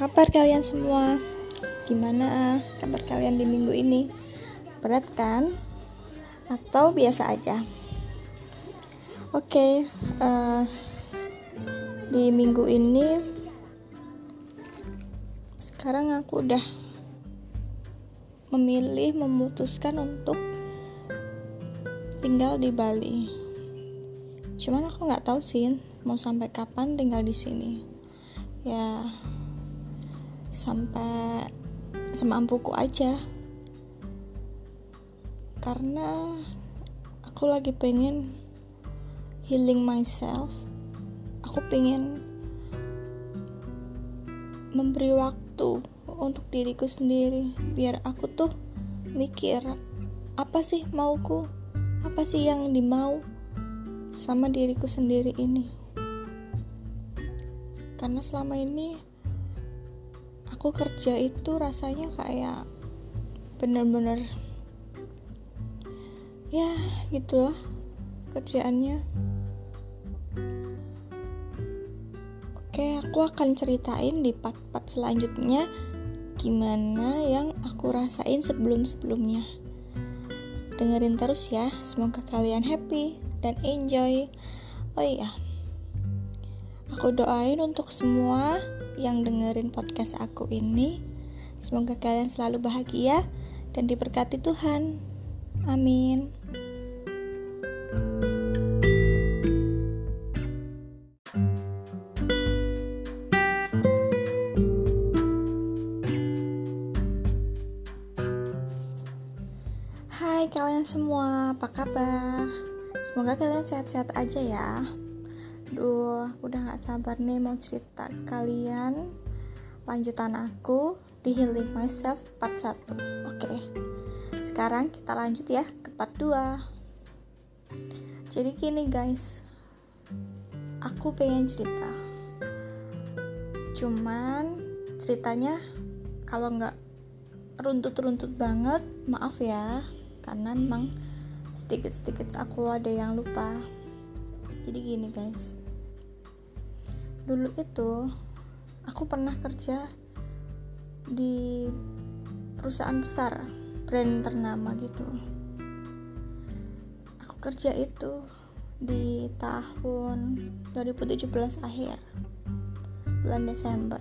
kabar kalian semua? Gimana kabar kalian di minggu ini? Berat kan? Atau biasa aja? Oke, okay, uh, eh, di minggu ini sekarang aku udah memilih memutuskan untuk tinggal di Bali. Cuman aku nggak tahu sih mau sampai kapan tinggal di sini. Ya sampai semampuku aja. Karena aku lagi pengen healing myself. Aku pengen memberi waktu untuk diriku sendiri biar aku tuh mikir apa sih mauku? Apa sih yang dimau sama diriku sendiri ini? Karena selama ini aku kerja itu rasanya kayak bener-bener ya gitulah kerjaannya. Oke aku akan ceritain di part-part selanjutnya gimana yang aku rasain sebelum-sebelumnya. Dengerin terus ya semoga kalian happy dan enjoy. Oh iya aku doain untuk semua yang dengerin podcast aku ini. Semoga kalian selalu bahagia dan diberkati Tuhan. Amin. Hai kalian semua, apa kabar? Semoga kalian sehat-sehat aja ya. Duh, udah gak sabar nih mau cerita kalian lanjutan aku di Healing Myself part 1 Oke, sekarang kita lanjut ya ke part 2 Jadi gini guys. Aku pengen cerita. Cuman ceritanya kalau nggak runtut-runtut banget maaf ya. Karena memang sedikit-sedikit aku ada yang lupa. Jadi gini guys dulu itu aku pernah kerja di perusahaan besar brand ternama gitu. Aku kerja itu di tahun 2017 akhir bulan Desember.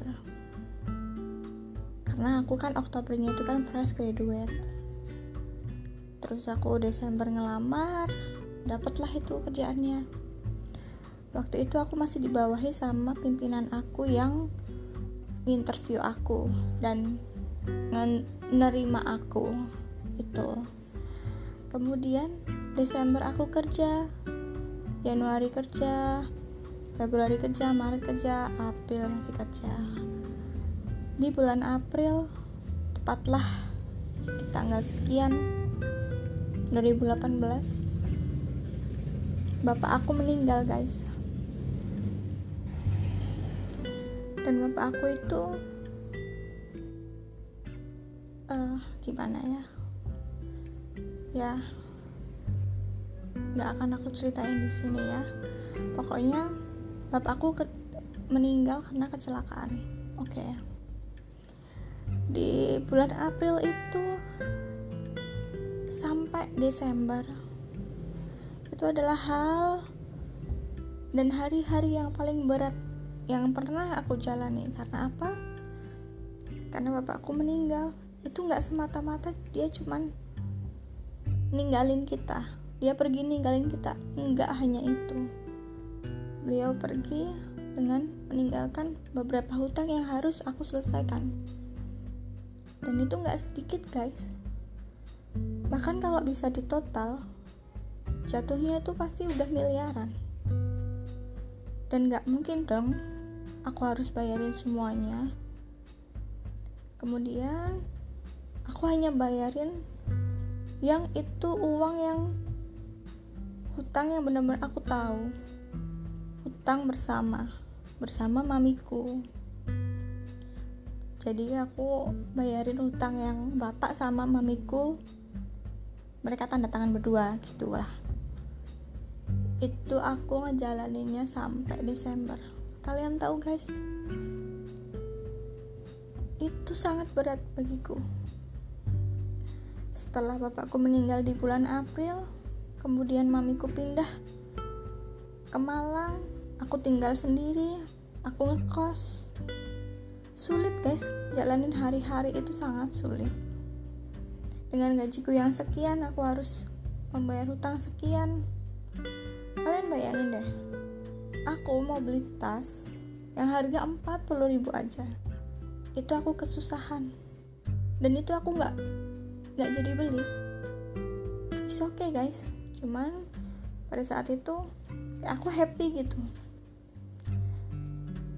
Karena aku kan Oktobernya itu kan fresh graduate. Terus aku Desember ngelamar dapatlah itu kerjaannya waktu itu aku masih dibawahi sama pimpinan aku yang interview aku dan menerima aku itu. Kemudian Desember aku kerja Januari kerja Februari kerja Maret kerja April masih kerja. Di bulan April tepatlah di tanggal sekian 2018 bapak aku meninggal guys dan bapak aku itu uh, gimana ya? Ya nggak akan aku ceritain di sini ya. Pokoknya bapak aku ke meninggal karena kecelakaan oke? Okay. di bulan April itu sampai Desember. Itu adalah hal dan hari-hari yang paling berat yang pernah aku jalani karena apa? Karena bapakku meninggal. Itu nggak semata-mata dia cuman ninggalin kita. Dia pergi ninggalin kita. Nggak hanya itu. Beliau pergi dengan meninggalkan beberapa hutang yang harus aku selesaikan. Dan itu nggak sedikit guys. Bahkan kalau bisa ditotal jatuhnya itu pasti udah miliaran. Dan nggak mungkin dong aku harus bayarin semuanya. Kemudian aku hanya bayarin yang itu uang yang hutang yang benar-benar aku tahu. Hutang bersama bersama mamiku. Jadi aku bayarin hutang yang bapak sama mamiku. Mereka tanda tangan berdua gitulah. Itu aku ngejalaninnya sampai Desember kalian tahu guys? Itu sangat berat bagiku. Setelah bapakku meninggal di bulan April kemudian mamiku pindah ke Malang. Aku tinggal sendiri aku ngekos. Sulit guys. Jalanin hari-hari itu sangat sulit. Dengan gajiku yang sekian aku harus membayar hutang sekian. Kalian bayangin deh aku mau beli tas yang harga 40 ribu aja. Itu aku kesusahan. Dan itu aku nggak nggak jadi beli. It's okay guys. Cuman pada saat itu aku happy gitu.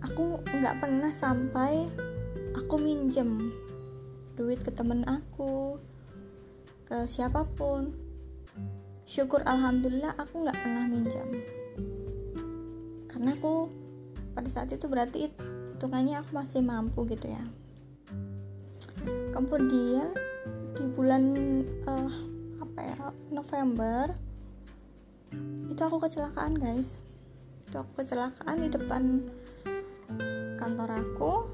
Aku nggak pernah sampai aku minjem duit ke temen aku ke siapa pun. Syukur alhamdulillah aku nggak pernah minjam karena aku pada saat itu berarti hitungannya aku masih mampu gitu ya. Kemudian di bulan uh, apa ya November itu aku kecelakaan guys. Itu aku kecelakaan di depan kantor aku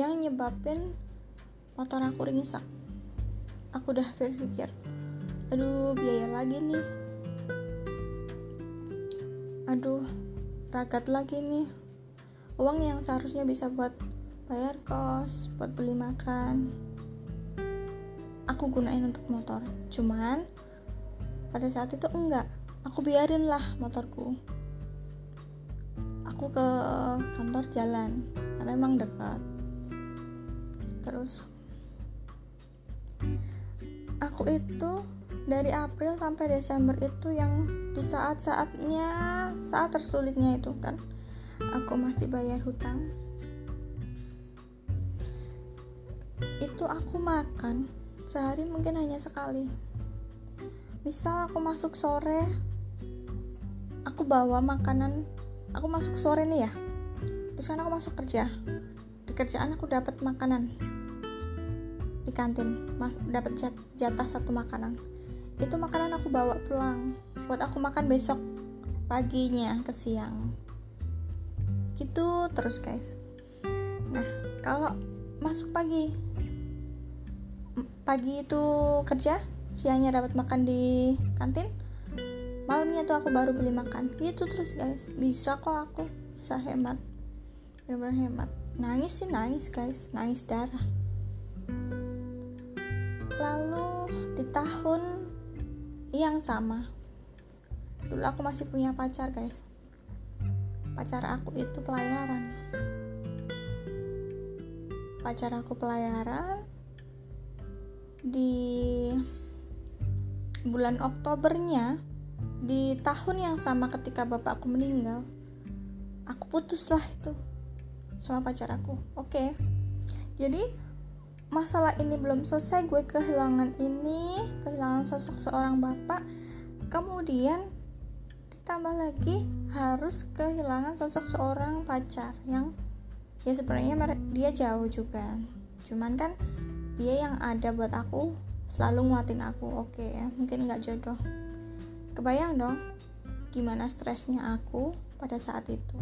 yang nyebabin motor aku ringsek aku udah berpikir aduh biaya lagi nih. Aduh ragat lagi nih. Uang yang seharusnya bisa buat bayar kos buat beli makan. Aku gunain untuk motor. Cuman pada saat itu enggak. Aku biarin lah motorku. Aku ke kantor jalan karena emang dekat. Terus aku itu dari April sampai Desember itu yang di saat-saatnya saat tersulitnya itu kan aku masih bayar hutang. Itu aku makan sehari mungkin hanya sekali. Misal aku masuk sore aku bawa makanan aku masuk sore nih ya terus kan aku masuk kerja. Di kerjaan aku dapat makanan di kantin dapat jatah satu makanan itu makanan aku bawa pulang. Buat aku makan besok paginya ke siang. Gitu terus guys. Nah kalau masuk pagi pagi itu kerja siangnya dapat makan di kantin malamnya tuh aku baru beli makan. Gitu terus guys. Bisa kok aku bisa hemat. Benar-benar hemat. Nangis sih nangis guys. Nangis darah. Lalu di tahun yang sama. Dulu aku masih punya pacar guys. Pacar aku itu pelayaran. Pacar aku pelayaran di bulan Oktobernya di tahun yang sama ketika bapakku meninggal. Aku putuslah itu sama pacar aku. Oke. Okay. jadi masalah ini belum selesai gue kehilangan ini kehilangan sosok seorang bapak kemudian ditambah lagi harus kehilangan sosok seorang pacar yang ya sebenarnya dia jauh juga cuman kan dia yang ada buat aku selalu nguatin aku oke okay, ya mungkin nggak jodoh Kebayang dong gimana stresnya aku pada saat itu.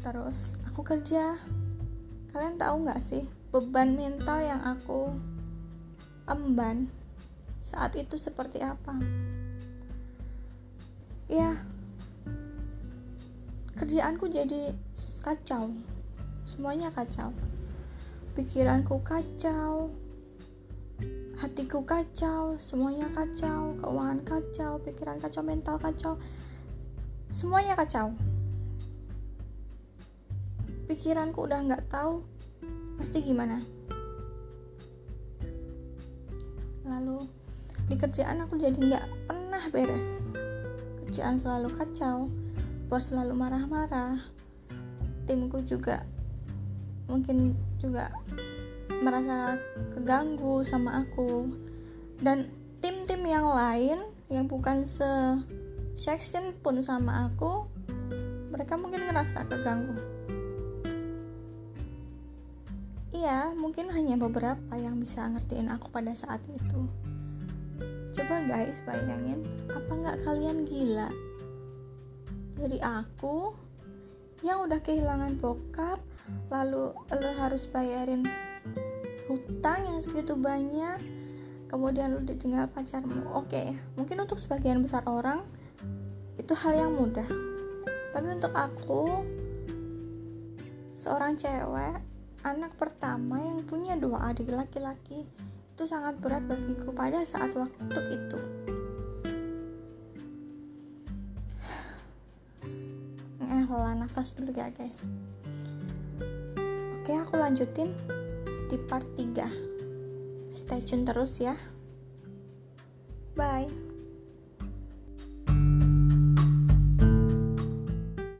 Terus aku kerja. Kalian tahu nggak sih beban mental yang aku emban saat itu seperti apa? Ya, kerjaanku jadi kacau. Semuanya kacau. Pikiranku kacau, hatiku kacau, semuanya kacau, keuangan kacau, pikiran kacau, mental kacau, semuanya kacau. Pikiranku udah nggak tahu pasti gimana. Lalu di kerjaan aku jadi nggak pernah beres. Kerjaan selalu kacau, bos selalu marah-marah, timku juga mungkin juga merasa keganggu sama aku dan tim-tim yang lain yang bukan se section pun sama aku mereka mungkin ngerasa keganggu iya mungkin hanya beberapa yang bisa ngertiin aku pada saat itu. Coba guys bayangin apa nggak kalian gila? Jadi aku yang udah kehilangan bokap lalu lo harus bayarin hutang yang segitu banyak kemudian lo ditinggal pacarmu. Oke mungkin untuk sebagian besar orang itu hal yang mudah. Tapi untuk aku seorang cewek anak pertama yang punya dua adik laki-laki. Itu sangat berat bagiku pada saat waktu itu. Eh nafas dulu ya guys. Oke aku lanjutin di part 3 stay tune terus ya. Bye